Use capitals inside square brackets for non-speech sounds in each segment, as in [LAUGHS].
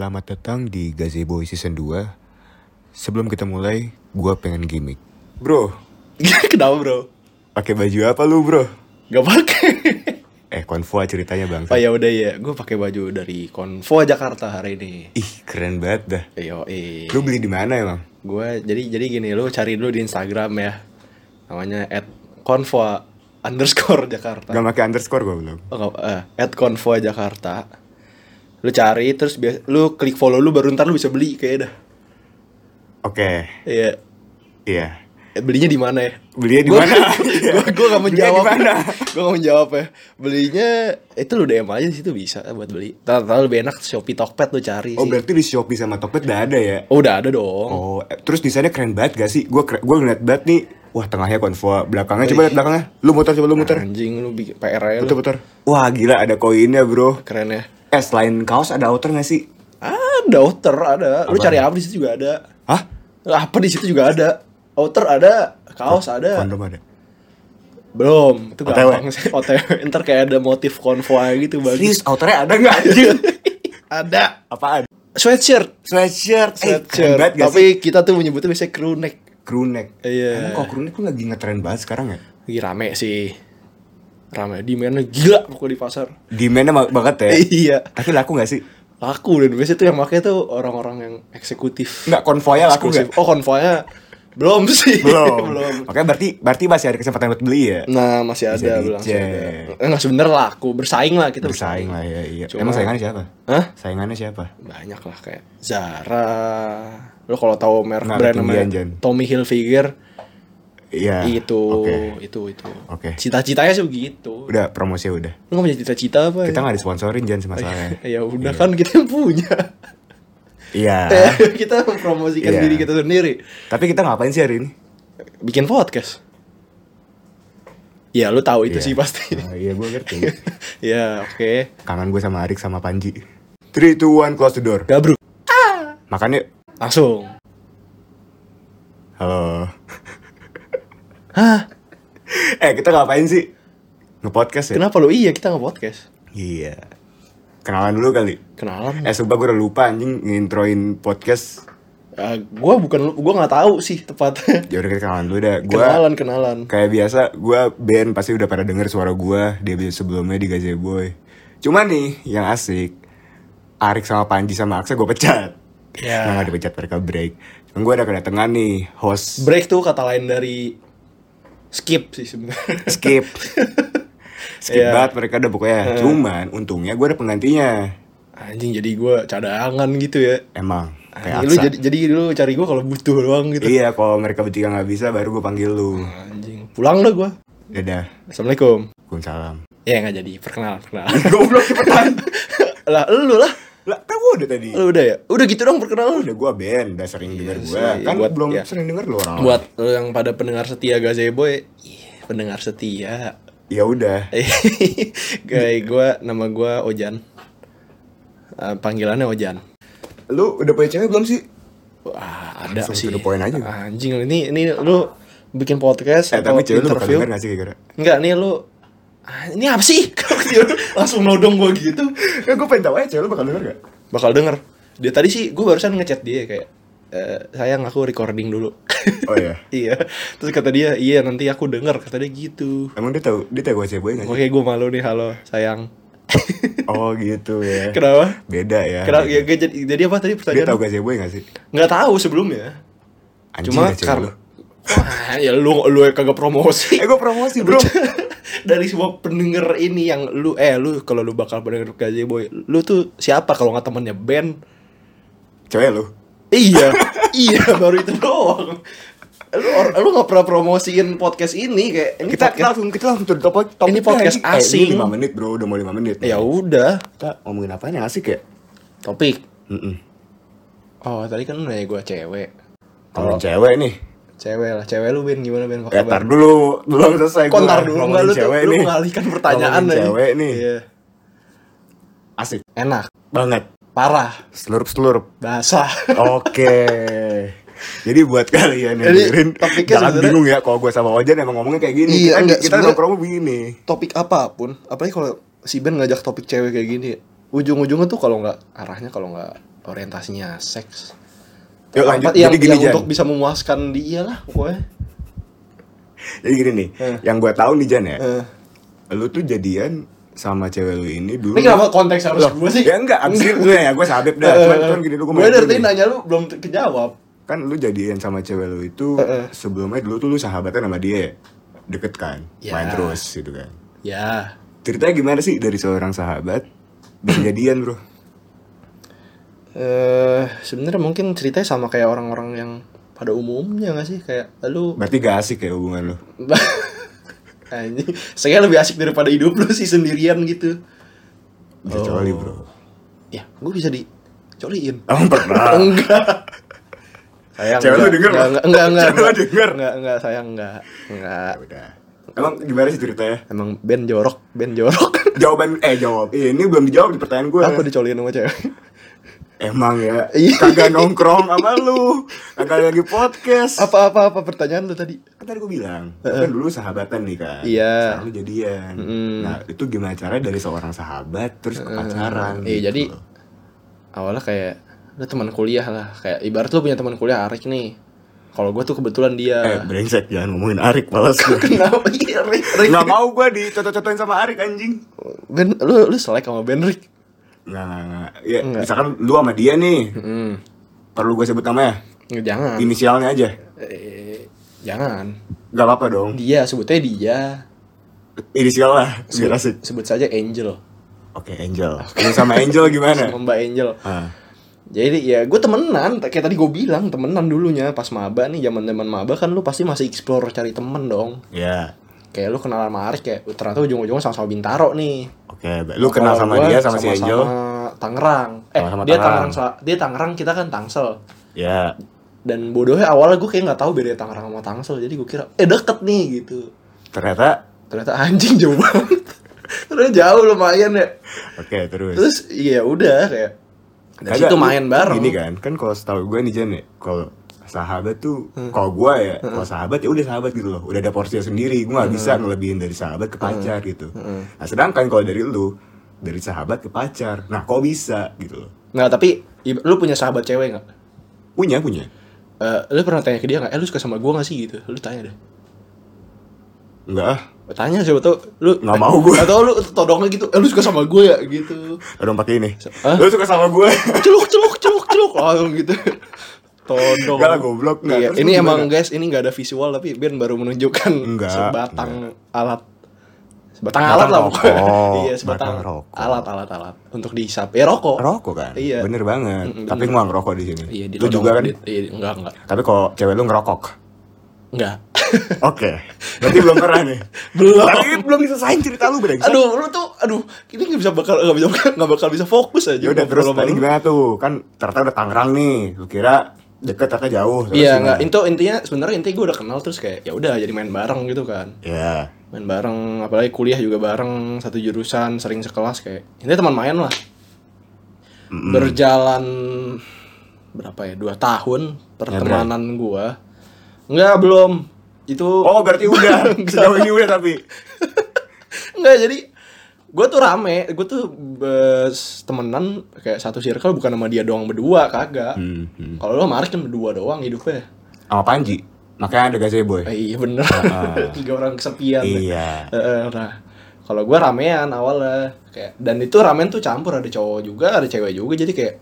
Selamat datang di Gazebo Season 2 Sebelum kita mulai, gua pengen gimmick Bro, [LAUGHS] Kenapa bro? pakai baju apa lu bro? Gak pakai. [LAUGHS] Eh, konvoy ceritanya bang oh ya udah ya, gue pakai baju dari Konvo Jakarta hari ini. Ih, keren banget dah Yo, eh. Lu beli di mana emang? Gue jadi jadi gini, lu cari dulu di Instagram ya. Namanya at Konvo underscore Jakarta. Gak pakai underscore gua belum Oh, nggak, eh, at Konvo Jakarta. Lu cari terus bias, lu klik follow lu baru ntar lu bisa beli kayak dah. Oke, Iya. iya Eh, belinya di mana ya? Belinya di Gua- mana? [LAUGHS] Gua gua gak menjawab. di? [LAUGHS] Gua gak menjawab ya. Belinya itu lu DM aja di situ bisa buat beli. Tahu lebih enak Shopee Tokped lu cari Oh sih. berarti di Shopee sama Tokped udah ada ya? Oh, udah ada dong. Oh, eh, terus desainnya keren banget gak sih? Gue gua ngeliat banget nih Wah tengahnya konvoy, belakangnya coba liat belakangnya Lu muter coba lu muter Anjing lu bikin PR aja lu. Puter puter Wah gila ada koinnya bro Keren ya. Eh selain kaos ada outer gak sih? Ada outer ada. Lu Apa? cari apa di situ juga ada. Hah? Apa di situ juga ada. Outer ada, kaos ada. Kondom ada? Belum, itu OTW? gampang sih. [LAUGHS] OTW. Ntar kayak ada motif konvoy gitu bagus. Serius outernya ada gak anjir? [LAUGHS] ada. Apaan? Sweatshirt. Sweatshirt Eh Sweatshirt. gak Tapi sih? kita tuh menyebutnya biasanya crew neck. Crew neck Iya. Emang kok crew neck tuh lagi ngetren banget sekarang ya? Lagi rame sih. Rame. Demandnya gila pokoknya di pasar. Demandnya ma- banget ya? [LAUGHS] iya. Tapi laku gak sih? Laku dan biasanya tuh yang pakai tuh orang-orang yang eksekutif. Enggak, konvoynya laku gak? Oh konvoynya belum sih. [LAUGHS] Belum [LAUGHS] belum. Oke berarti berarti masih ada kesempatan buat beli ya? Nah masih Bisa ada bilang masih ada. Enggak sebenarnya laku bersaing lah kita Bersaing lah ya iya Cuma- Emang saingannya siapa? Hah? Saingannya siapa? Banyak lah kayak Zara. Lo kalau tahu merek Nggak brand namanya. Tommy Hilfiger Iya itu Oke itu itu. Oke. Cita-citanya sih begitu. Udah promosi udah Lu gak punya cita-cita apa? Kita gak disponsorin jangan semasalahnya [LAUGHS] ya udah kan kita yang punya. Iya [LAUGHS] kita mempromosikan Iya. diri kita sendiri. Tapi kita ngapain sih hari ini? Bikin podcast. Ya lu tahu itu Iya. sih pasti. [LAUGHS] Ah, Iya gue ngerti ya oke. Kangen gue sama Arik sama Panji 3, 2, 1, close the door Gabruk. Makan yuk Langsung. Halo Hah? Eh kita ngapain sih? Nge-podcast ya? Kenapa lu? Iya kita nge podcast. Iya Kenalan dulu kali Kenalan. Eh sumpah gue udah lupa anjing ngintroin podcast Uh, gua bukan gua nggak tahu sih tepatnya. Ya udah kita kenalan dulu dah Gue kenalan kenalan. kayak biasa gue band pasti udah pada denger suara gue di episode sebelumnya di Gazeboy Cuma nih yang asik Arik sama Panji sama Aksa gue pecat Ya. Nah gak dipecat mereka break Cuma gue ada kedatangan nih host Break tuh kata lain dari skip sih sebenarnya. skip [LAUGHS] skip Iya. banget mereka udah pokoknya cuman untungnya gue ada penggantinya Anjing jadi gua cadangan gitu ya. emang kayak lu jadi jadi lu cari gua kalau butuh doang gitu. iya kalau mereka bertiga nggak bisa baru gue panggil lu Anjing. Pulang dah gua. dadah Assalamualaikum. Waalaikumsalam Ya nggak jadi perkenalan perkenalan. [LAUGHS] goblok cepetan [LAUGHS] lah lu lah. Lah kan gue udah tadi Lu udah ya? Udah gitu dong perkenalan. udah gue band udah sering denger gue sih, kan buat- belum ya. sering denger lu orang Buat lu yang pada pendengar setia Gazeboy, ih, pendengar setia. ya udah [LAUGHS] Guys, gua nama gua Ojan. Eh, panggilannya Ojan. lu udah punya cewek belum sih Wah, ada Langsung sih. the point aja. Anjing ini ini lu bikin podcast eh atau tapi cewek lu interview? denger gak sih kira-kira Enggak, nih lu ini apa sih? [LAUGHS] Langsung nodong gua gitu. kan gue pengen tau aja cewek lu bakal denger gak Bakal denger. Dia tadi sih gua barusan ngechat dia kayak eh, sayang aku recording dulu. [LAUGHS] oh iya iya. Terus kata dia, "Iya, nanti aku denger." Kata dia gitu. emang dia tahu dia tahu gue cewek gak sih Oke, gua malu nih. Halo, sayang. [LAUGHS] oh gitu ya Kenapa? beda ya Kenapa? Ya, jadi, jadi apa tadi dia pertanyaan? tahu gak cewek gak sih Nggak tahu sebelumnya. Anjing Cuma cewek karena. Wah, ya lu lu kagak promosi. eh gue promosi bro Dari semua pendengar ini yang lu eh lu kalau lu bakal pendengar Gazeboy, lu tuh siapa kalau nggak temannya band? cewek lu Iya, [LAUGHS] iya baru itu doang. Lu or- lu nggak pernah promosiin podcast ini kayak ini kita, kita podcast. langsung kita langsung the topik topik Ini podcast asing. eh, ini 5 menit bro udah mau 5 menit Ya udah, kita ngomongin apa yang asik ya topik. Mm-mm. Oh, tadi kan nanya gua cewek. Kalau cewek nih Cewek lah, cewek lu Ben gimana Ben? Apa Eh, tar dulu, belum selesai Kok gua ntar dulu enggak lu tuh, cewek lu nih. mengalihkan pertanyaan aja. cewek nih. Iya. Asik Enak, banget. parah, Slurp-slurp. basah. [LAUGHS] Oke. Jadi buat kalian yang Jadi, dengerin Jangan bingung ya Kalau gue sama Ojan emang ngomongnya kayak gini Iya, Kita, enggak, kita nongkrong begini topik apa pun, apalagi kalau si Ben ngajak topik cewek kayak gini, ujung-ujungnya tuh kalau nggak arahnya kalau nggak orientasinya seks. Yuk, lanjut. Yang, Jadi gini, yang Jan. untuk bisa memuaskan dia lah pokoknya. Jadi gini nih, Eh. yang gue tahu nih Jan ya, Eh. lu tuh jadian sama cewek lu ini dulu. Ini kenapa konteks harus Loh, gue sih? Ya enggak, abis itu ya gue [LAUGHS] sabep dah. Cuman, eh, cuman gini lu gue gue dari tadi nanya lu belum kejawab. Kan lu jadian sama cewek lu itu Eh, eh. sebelumnya dulu tuh lu sahabatan sama dia. Deket kan, Ya. main terus gitu kan. Ya, Ceritanya gimana sih dari seorang sahabat bisa jadian bro? Eh sebenarnya mungkin ceritanya sama kayak orang-orang yang pada umumnya gak sih kayak lu [LAUGHS] Berarti gak asik ya hubungan lu? Anjing, saya lebih asik daripada hidup lu sih sendirian gitu. Bisa Oh. coli bro. Ya, gue bisa dicoliin. [LAUGHS] Emang pernah? enggak. Sayang. Cewek lu denger enggak, nggak? enggak, [LAUGHS] enggak, enggak, denger? enggak, enggak, sayang enggak. Enggak. Ya udah. Emang gimana sih ceritanya? Emang Ben jorok, Ben jorok. Jawaban eh jawab. Ini belum dijawab di pertanyaan gue. Aku dicoliin sama cewek. Emang ya, Iya. kagak nongkrong sama lu, kagak lagi podcast. Apa-apa apa pertanyaan lu tadi? Kan tadi gue bilang, kan dulu sahabatan nih kan. Iya. Lu jadian. Mm. Nah, itu gimana caranya dari seorang sahabat terus ke pacaran? Iya, gitu jadi awalnya kayak lu teman kuliah lah, kayak ibarat lu punya teman kuliah Arik nih. Kalau gue tuh kebetulan dia. eh brengsek jangan ngomongin Arik malas gue. [LAUGHS] Kenapa iya Rik? Rik. Nggak mau gue dicocok-cocokin sama Arik anjing. Ben, lu lu selek sama Ben Rik. Nggak, nggak, nggak. Ya, Nggak. misalkan lu sama dia nih, Hmm. perlu gue sebut namanya? Nggak, Jangan. Inisialnya aja. Eh, jangan. Gak apa-apa dong. Dia sebutnya dia. Inisial lah, Sebut, asik. sebut saja Angel. Oke, Angel. Lu sama Angel gimana? Sama [LAUGHS] Mbak Angel. Ah. Jadi ya gue temenan, kayak tadi gue bilang temenan dulunya pas maba nih zaman zaman maba kan lu pasti masih explore cari temen dong. Ya. Kayak lu kenal sama Arik kayak ternyata ujung-ujungnya sama-sama Bintaro nih. Oke, lu kenal sama gua dia sama, si Angel? Tangerang. Eh, Sama-sama dia Tangerang. Tangerang, dia Tangerang, kita kan Tangsel. Ya. Dan bodohnya awalnya gue kayak nggak tahu beda Tangerang sama Tangsel, jadi gue kira eh deket nih gitu. Ternyata Ternyata anjing jauh banget. [LAUGHS] Ternyata jauh lumayan ya. oke, terus. Terus iya udah kayak dari Kagak, situ main bareng. Gini kan, kan kalau setahu gue nih Jan ya, kalau sahabat tuh, Hmm. kalau gue ya, kalau sahabat ya udah sahabat gitu loh, udah ada porsinya sendiri, gue Hmm. nggak bisa ngelebihin dari sahabat ke pacar gitu. Nah sedangkan kalau dari lu, dari sahabat ke pacar, nah kok bisa gitu loh? Nggak, tapi lu punya sahabat cewek nggak? Punya punya. Eh, lu pernah tanya ke dia nggak? Eh lu suka sama gue nggak sih gitu? Lu tanya deh. Enggak ah, Tanya siapa tau lu Nggak mau gua. Atau lu todongnya gitu. Eh lu suka sama gue ya gitu. Aduh pakai ini. Hah? Lu suka sama gue? Celuk celuk celuk celuk langsung gitu. Todong. Enggak lah, goblok. Nggak, Iya, ini emang gimana? guys, ini nggak ada visual tapi Ben baru menunjukkan Enggak, sebatang alat. Sebatang Batang alat lah pokoknya. [LAUGHS] iya, sebatang Batang rokok. alat alat alat untuk dihisap. Ya rokok. Rokok kan? Iya. Bener banget. Mm, Tapi nggak ngerokok di sini. Iya, lu juga kan? Iya, enggak enggak. Tapi kalau cewek lu ngerokok. Enggak. [LAUGHS] Oke. [LAUGHS] Berarti belum pernah nih. Belum. Tapi belum diselesain cerita lu brengsek. Aduh, lu tuh, aduh, ini nggak bisa bakal nggak bisa nggak bakal bisa fokus aja. Ya udah terus tadi gimana tuh? Kan ternyata udah Tangerang nih. Lu kira deket ternyata jauh. Iya nggak, itu intinya sebenarnya intinya gue udah kenal terus kayak ya udah jadi main bareng gitu kan. Ya. Main bareng, apalagi kuliah juga bareng satu jurusan, sering sekelas kayak ini teman main lah. Mm-mm. Berjalan berapa ya dua tahun pertemanan gua. Enggak belum itu. Oh berarti udah. [LAUGHS] Sejauh ini udah tapi. [LAUGHS] Enggak jadi gue tuh rame, gue tuh bes, temenan kayak satu circle bukan sama dia doang berdua kagak. Hmm, hmm. Kalau lo Arik kan berdua doang hidupnya. Sama Panji. Makanya ada gazebo. Eh, iya bener. Ah. [LAUGHS] Tiga orang kesepian. Iya. Eh, nah, kalau gue ramean awalnya kayak dan itu ramen tuh campur ada cowok juga ada cewek juga jadi kayak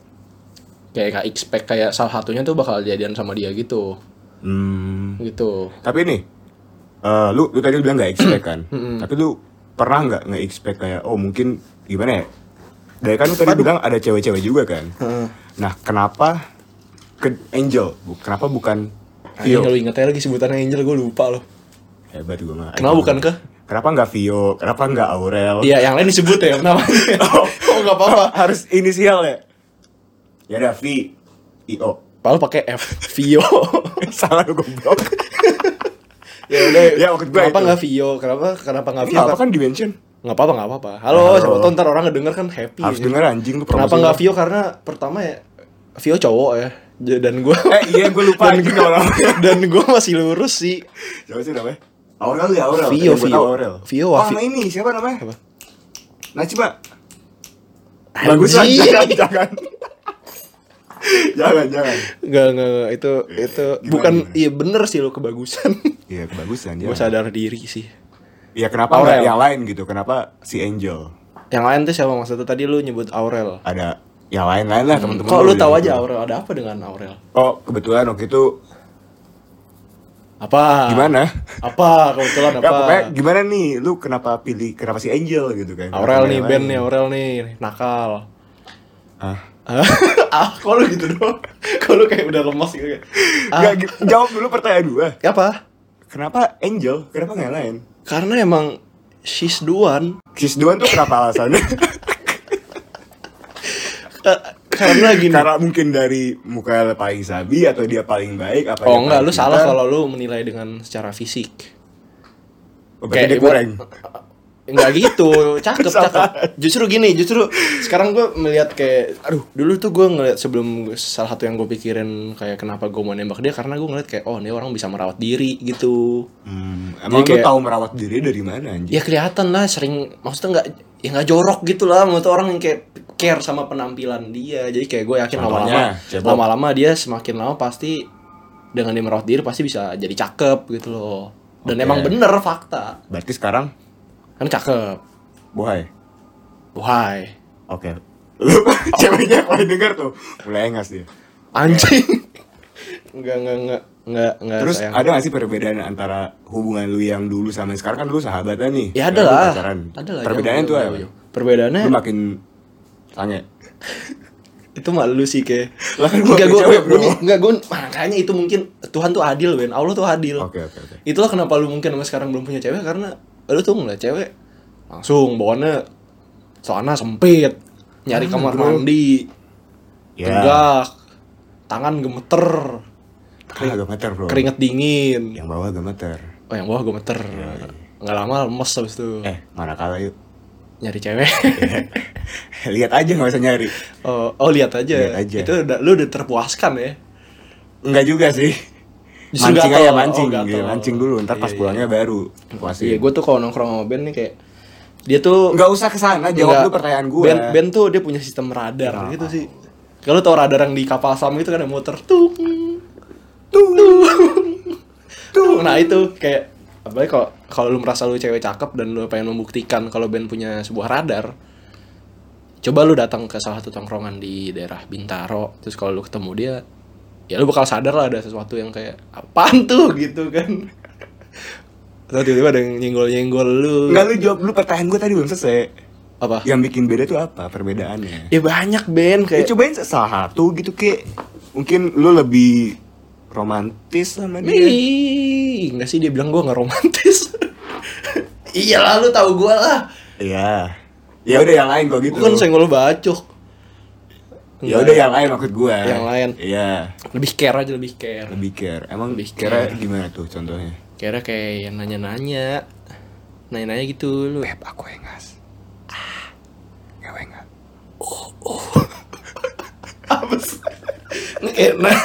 kayak gak expect kayak salah satunya tuh bakal jadian sama dia gitu Hmm. gitu. Tapi nih, eh lu lu tadi bilang nggak expect kan? [CLEARS THROAT] Tapi lu pernah nggak nggak expect kayak oh mungkin gimana ya? Dari kan lu tadi bilang ada cewek-cewek juga kan? Heeh. Nah kenapa ke Angel? Kenapa bukan Anjing Vio? kalau ingetnya lagi sebutan Angel gue lupa loh. Hebat gue mah. Kenapa bukan ke? Kenapa nggak Vio? Kenapa nggak Aurel? Iya, yang lain disebut ya namanya. [LAUGHS] Oh. [LAUGHS] oh, enggak apa-apa. [LAUGHS] Harus inisial ya? Ya udah V, I O. Palu pakai F, Vio. Salah lu goblok. Ya udah. Ya, maksud gua kenapa nggak Vio? Kenapa kenapa nggak Vio? Kenapa kan dimension? Nggak apa-apa, nggak apa-apa. Halo, Halo. siapa ntar orang ngedenger kan happy. Harus ya. denger anjing lu Kenapa nggak. Vio? Karena pertama ya Vio cowok ya. Dan gue [LAUGHS] Eh iya gue lupa dan namanya. [LAUGHS] dan gue masih lurus sih. Siapa sih namanya? Aurel ya Aurel. Vio, Vio. Aurel. Vio, Oh, sama ini siapa namanya? Apa? Najma. Bagus lah, jangan, jangan. Jangan jangan enggak, enggak. Itu itu Gimana, bukan gimana? iya bener sih lu kebagusan. iya kebagusan Gue jangan sadar diri sih. ya kenapa Aurel. nggak yang lain gitu kenapa si Angel Yang lain tuh siapa maksudnya tadi lu nyebut Aurel. ada yang lain lain lah teman-teman Kok lu yang tahu gitu. aja Aurel ada apa dengan Aurel? oh kebetulan waktu itu Apa? gimana Apa kebetulan apa? Nggak, pokoknya gimana nih lu kenapa pilih kenapa si Angel gitu kan Aurel nih band nih Aurel nih nakal. ah [LAUGHS] ah, kok lu gitu doang? [LAUGHS] Kok lu kayak udah lemas gitu kayak. Ah, Nggak, gi- jawab dulu pertanyaan gua apa? kenapa Angel kenapa nggak lain Karena emang she's the one. Kiss Duan tuh kenapa alasannya [LAUGHS] Eh, Karena gini. karena mungkin dari mukanya paling sabi atau dia paling baik apa Oh enggak, lu salah kalau lu menilai dengan secara fisik. Oh, berarti dia kurang Enggak gitu, cakep cakep. Justru gini, justru sekarang gue melihat kayak, aduh, dulu tuh gue ngeliat sebelum salah satu yang gue pikirin kayak kenapa gue mau nembak dia karena gue ngeliat kayak, oh ini orang bisa merawat diri gitu. Hmm, emang Jadi lu kayak- tahu merawat diri dari mana anjing? Ya kelihatan lah, sering maksudnya nggak, ya nggak jorok gitu lah, maksudnya orang yang kayak care sama penampilan dia. Jadi kayak gue yakin lama-lama, lama-lama dia semakin lama pasti dengan dia merawat diri pasti bisa jadi cakep gitu loh. Dan Oke. emang bener fakta, Berarti sekarang kan cakep. bohai. Why? Oke. Lu [LAUGHS] ceweknya kalau denger tuh mulai engas dia. Anjing. Enggak, enggak, enggak, enggak, enggak Terus sayang. ada gak sih perbedaan antara hubungan lu yang dulu sama yang sekarang kan lu sahabatan nih. Ya ada lah. Ada lah. Perbedaannya tuh apa? Perbedaannya Lu makin sange. itu malu sih kayak. Lah kan gua enggak gua, enggak gua makanya itu mungkin Tuhan tuh adil, Ben. Allah tuh adil. Oke oke oke. Itulah kenapa lu mungkin sampai sekarang belum punya cewek karena lu tuh ngeliat cewek langsung bawaannya celana sempit, nyari Ah, kamar bro. mandi, Ya. tegak, tangan gemeter, Kan agak meter bro. keringet dingin. Yang bawah agak meter. Oh, yang bawah gemeter. Nggak lama lemes habis itu. Eh mana kalah yuk. Nyari cewek. [LAUGHS] Lihat aja nggak usah nyari. Oh, oh lihat aja. Lihat aja. Itu udah, lu udah terpuaskan ya. Enggak juga sih. Mancing aja mancing, Oh. Iya, mancing dulu. Ntar pas Iya, iya. pulangnya baru puasin. Iya, gue tuh kalau nongkrong sama Ben nih kayak dia tuh Nggak usah ke sana, jawab dulu pertanyaan gue. Ben, Ben tuh dia punya sistem radar gitu sih. Kalau tau radar yang di kapal sam itu kan yang muter tuh tuh tuh. Nah itu kayak apalagi kalau kalau lu merasa lu cewek cakep dan lu pengen membuktikan kalau Ben punya sebuah radar, coba lu datang ke salah satu tongkrongan di daerah Bintaro, terus kalau lu ketemu dia, ya lu bakal sadar lah ada sesuatu yang kayak apaan tuh [LAUGHS] gitu kan. Atau tiba-tiba ada yang nyenggol-nyenggol lu. Enggak lu jawab dulu pertanyaan gue tadi belum selesai. Apa? Yang bikin beda tuh apa perbedaannya? Ya banyak Ben Ya, kayak cobain salah satu gitu kayak mungkin lu lebih romantis sama dia. Ih, enggak sih dia bilang gua nggak romantis. [LAUGHS] iya lah lu tahu gua lah. Iya. Ya udah yang lain kok gitu. Kan senggol bacok. Ya udah yang lain maksud gue. Yang lain. Iya. Lebih care aja lebih care. Lebih care. Emang Lebih care care. gimana tuh contohnya? Kira kayak yang nanya-nanya. Nanya-nanya gitu lu. Beb, aku engas. Ah. Ngewe enggak? [LAUGHS] Apa sih? Enak.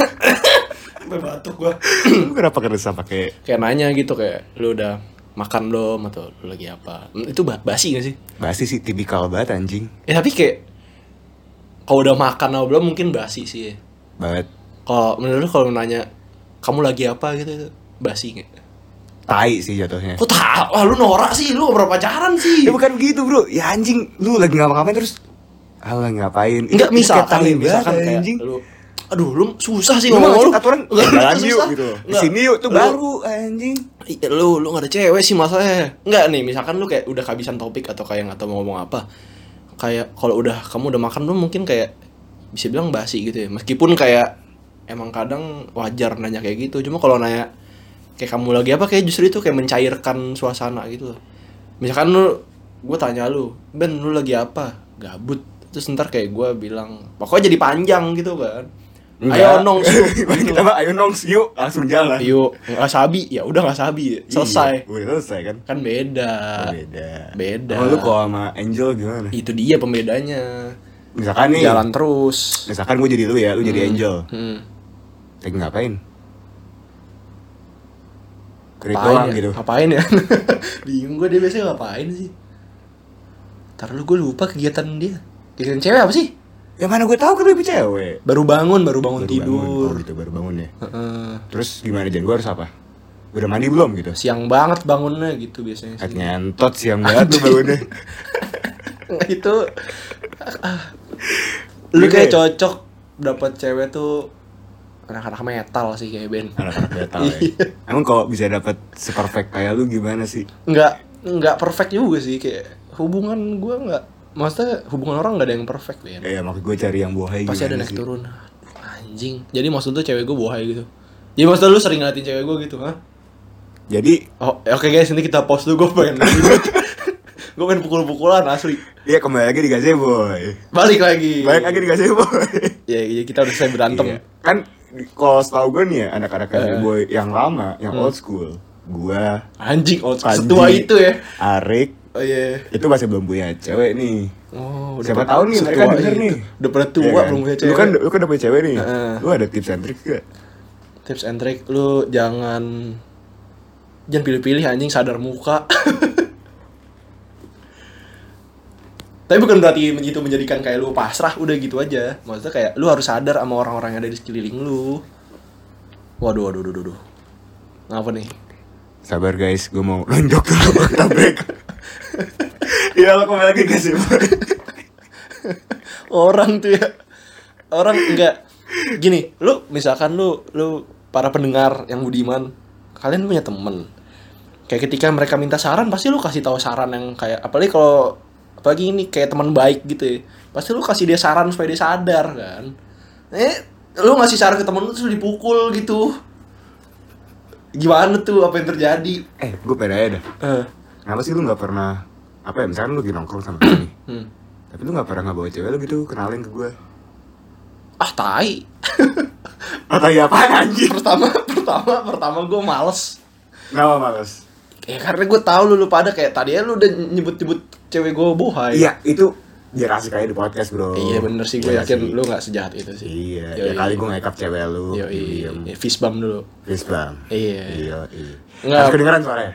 [LAUGHS] Batuk gua. Lu kenapa kerasa pakai Kayak nanya gitu kayak lu udah makan belum atau lu lagi apa? Itu ba- basi gak sih? basi sih tipikal banget anjing. Ya tapi kayak kalau udah makan atau belum mungkin basi sih. Banget. Kalau menurut kalau nanya kamu lagi apa gitu itu basi nggak? Tai sih jatuhnya. Kok tahu? Wah lu norak sih, lu pernah pacaran sih. Ya bukan gitu bro, ya anjing lu lagi ngapa-ngapain terus Ah lagi ngapain? Enggak misalkan nih, misalkan kayak anjing. lu Aduh, lu susah sih ngomong lu. aturan jalan yuk gitu. Di sini yuk tuh baru anjing. Iya, lu lu gak ada cewek sih masalahnya. Enggak nih, misalkan lu kayak udah kehabisan topik atau kayak nggak tahu mau ngomong apa. Kayak kalau udah kamu udah makan lu mungkin kayak bisa bilang basi gitu ya. Meskipun kayak emang kadang wajar nanya kayak gitu. Cuma kalau nanya kayak kamu lagi apa kayak justru itu kayak mencairkan suasana gitu loh. Misalkan lu gue tanya lu, "Ben, lu lagi apa?" Gabut. Terus ntar kayak gue bilang, pokoknya jadi panjang gitu kan. Ayo nongs yuk. [LAUGHS] Kita mah ayo nongs yuk langsung jalan. Yuk, nggak sabi, ya udah nggak sabi, selesai. Iya, udah selesai kan? Kan beda. Beda. Beda. Oh, lu kalau sama Angel gimana? Itu dia pembedanya. Misalkan nih, Jalan terus. misalkan gue jadi lu ya, lu jadi Angel. Hmm. Lagi ngapain? Ngapain doang ya? gitu. Ngapain ya? [LAUGHS] Bingung gue dia biasanya ngapain sih? Ntar lu gue lupa kegiatan dia. Kegiatan cewek apa sih? Ya mana gue tahu kan lebih cewek. Baru bangun, baru bangun Baru tidur. Bangun. Oh gitu baru bangun ya. Heeh. Terus gimana Jan? Gue harus apa? Udah mandi belum gitu? siang banget bangunnya gitu biasanya sih. ngentot siang banget lu bangunnya. [LAUGHS] itu ah. lu kayak cocok dapat cewek tuh anak-anak metal sih kayak Ben. Anak-anak metal ya. Iya. Emang kalau bisa dapat seperfect kayak lu gimana sih? Nggak nggak perfect juga sih kayak hubungan gua nggak maksudnya hubungan orang nggak ada yang perfect. Ya maksud gue cari yang bohai Pasti ada naik sih? turun. Anjing. Jadi maksud tuh cewek gue bohai gitu. Jadi maksud lu sering ngeliatin cewek gue gitu, ha? Jadi Oh, oke guys, ini kita pause dulu gue pengen gue [LAUGHS] pengen pukul-pukulan asli. Iya kembali lagi di Gazeboy. Balik lagi. Balik lagi di Gazeboy. Ya, ya kita udah selesai berantem. Iya. Kan kalau setahu gue nih ya anak-anak Eh. Gazeboy yang lama, yang Hmm. old school, gua, Anjing, oh, Panji, setua itu ya. Arik, Oh iya. itu masih belum punya cewek nih. Oh, Siapa pada- tahu nih mereka denger itu. nih. Udah pada tua Iya kan? belum punya Lu cewek. kan lu kan udah punya cewek nih. Heeh. Lu ada tips and trick gak? Tips and trick lu jangan jangan pilih-pilih anjing sadar muka. [LAUGHS] Tapi bukan berarti itu menjadikan kayak lu pasrah udah gitu aja. Maksudnya kayak lu harus sadar sama orang-orang yang ada di sekeliling lu. Waduh, waduh, waduh, waduh. Ngapa nih? Sabar guys, gue mau [LAUGHS] nonjok dulu break. [LAUGHS] Iya lo kembali lagi ke Gazeboy. [LAUGHS] orang tuh ya. Orang enggak. Gini lu misalkan lu lu para pendengar yang budiman kalian punya temen. Kayak ketika mereka minta saran pasti lu kasih tahu saran yang kayak apalagi kalau apalagi ini kayak teman baik gitu ya pasti lu kasih dia saran supaya dia sadar kan? Eh lu ngasih saran ke temen lu terus dipukul gitu. Gimana tuh apa yang terjadi? Eh, gue pengen aja dah. eh Kenapa sih lu gak pernah apa ya misalkan lu lagi nongkrong sama gue nih hmm. tapi lu gak pernah ngebawa cewek lu gitu kenalin ke gue ah tai [LAUGHS] atau ya apa anjir pertama pertama pertama gue males kenapa males Ya karena gue tahu lu lu pada kayak tadi lu udah nyebut-nyebut cewek gue bohai. iya itu biar asik aja di podcast bro Iya bener sih gue Iya yakin sih. lu gak sejahat itu sih. iya Yoi. ya kali gue ngekap cewek lu Yo diem iya, fist bump dulu. Please bang Iya. iya iya Nggak. kedengeran suaranya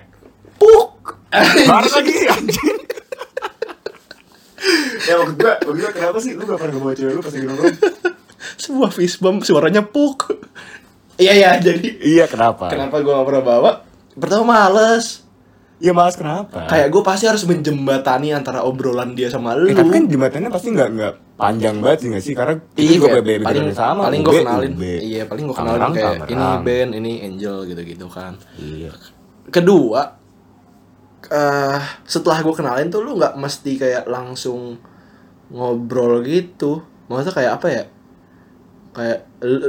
Puk. Baru lagi [LAUGHS] anjing ya maksud gue maksud gue kenapa sih lu gak pernah ngebawa cewek lu pas lagi nongkrong Sebuah fist bump suaranya puk. Iya ya jadi iya kenapa kenapa gue gak pernah bawa? Pertama males. iya malas kenapa Kayak gue pasti harus menjembatani antara obrolan dia sama lu. Eh, tapi kan jembatannya pasti nggak nggak panjang banget sih nggak sih karena Iya, juga kayak PBB paling sama paling gue kenalin, UB. iya paling gue kenalin kayak ini. Ben, ini Angel gitu-gitu kan. iya kedua eh setelah gue kenalin tuh lu nggak mesti kayak langsung ngobrol gitu. Maksudnya kayak apa ya? Kayak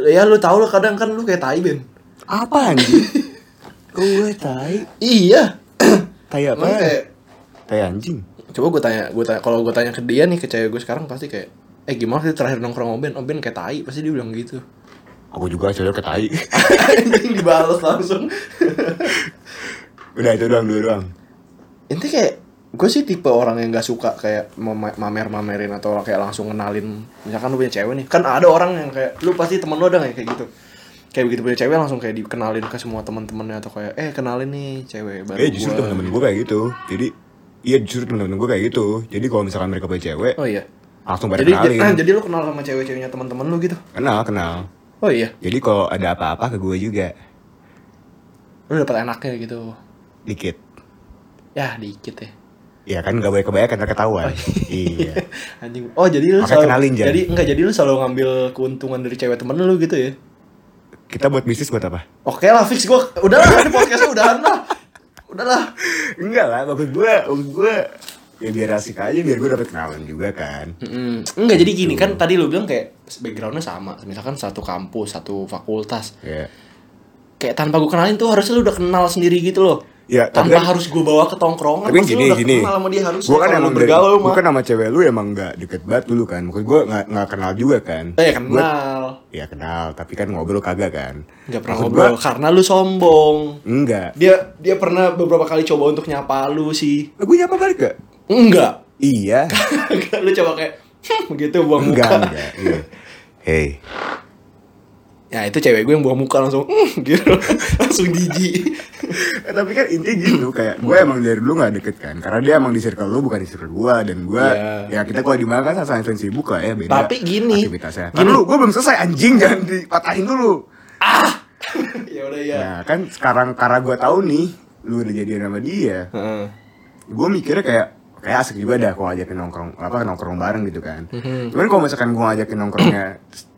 ya lu tau lah kadang kan lu kayak tai ben. Apa anjing? [LAUGHS] Kok gue tai? Iya. [COUGHS] Tai apa? Kayak tai anjing. Coba gue tanya gue tanya kalau gue tanya ke dia nih ke cewek gue sekarang pasti kayak eh gimana sih terakhir nongkrong sama Ben? Oh kayak tai. Pasti dia bilang gitu. Aku juga cewek ke tai. [LAUGHS] Anjing dibales langsung. [LAUGHS] Udah itu doang dulu doang Intinya kayak gue sih tipe orang yang gak suka kayak mamer-mamerin atau kayak langsung kenalin misalkan lu punya cewek nih kan ada orang yang kayak lu pasti temen lu ada nggak kayak gitu? Kayak begitu punya cewek langsung kayak dikenalin ke semua teman-temannya atau kayak eh kenalin nih cewek baru eh justru temen-temen gue kayak gitu. Jadi iya justru temen-temen gue kayak gitu. Jadi kalau misalkan mereka punya cewek oh iya. langsung pada jadi kenalin. nah, jadi lu kenal sama cewek-ceweknya teman-teman lu gitu? Kenal kenal. Oh iya. Jadi kalau ada apa-apa ke gue juga. Lu dapet enaknya gitu? Dikit ya dikit ya. Ya kan gak boleh kebanyakan ntar ketahuan. Iya. [LAUGHS] Anjing. Oh jadi lu Makanya selalu kenalin, Jan. jadi enggak jadi lu selalu ngambil keuntungan dari cewek temen lu gitu ya? Kita buat bisnis buat apa? Oke lah fix. Gua udahlah ini podcastnya udahan lah. Udahlah enggak lah maksud gue maksud gue ya biar asik aja biar gue dapet kenalan juga kan. Mm-mm. Enggak jadi gini kan tadi lu bilang kayak backgroundnya sama. Misalkan satu kampus satu fakultas. Ya kayak tanpa gue kenalin tuh harusnya lu udah kenal sendiri gitu loh Ya, tapi kan- harus gue bawa ke tongkrongan. Tapi gini gini. sama dia harus gue kan emang bergaul gue mah kan sama cewek lu emang gak deket banget dulu kan. Maksud gue gak, nggak kenal juga kan. Eh ya Gua- kenal. Ya kenal tapi kan ngobrol kagak kan. Nggak pernah Maksud ngobrol gua, karena lu sombong. Enggak dia dia pernah beberapa kali coba untuk nyapa lu sih. Gue nyapa balik gak enggak iya. [LAUGHS] Lu coba kayak begitu [LAUGHS] buang enggak muka. enggak iya. [LAUGHS] hey Ya itu cewek gue yang buah muka langsung "Mm," gitu. [LAUGHS] langsung jijik. Eh, tapi kan intinya gitu kayak gue emang dari dulu gak deket kan karena dia emang di circle lu bukan di circle gue dan gue Iya. ya kita kalau di mana kan sama-sama sibuk lah ya beda Tapi gini, aktivitasnya gini. lu gue belum selesai anjing jangan dipatahin dulu [LAUGHS] ya udah ya. nah kan sekarang karena gue tahu nih lu udah jadian sama dia Heeh. gue mikirnya kayak kayak asik juga dah kalau ngajakin nongkrong apa nongkrong bareng gitu kan Mhm. cuman kalau misalkan gue ngajakin nongkrongnya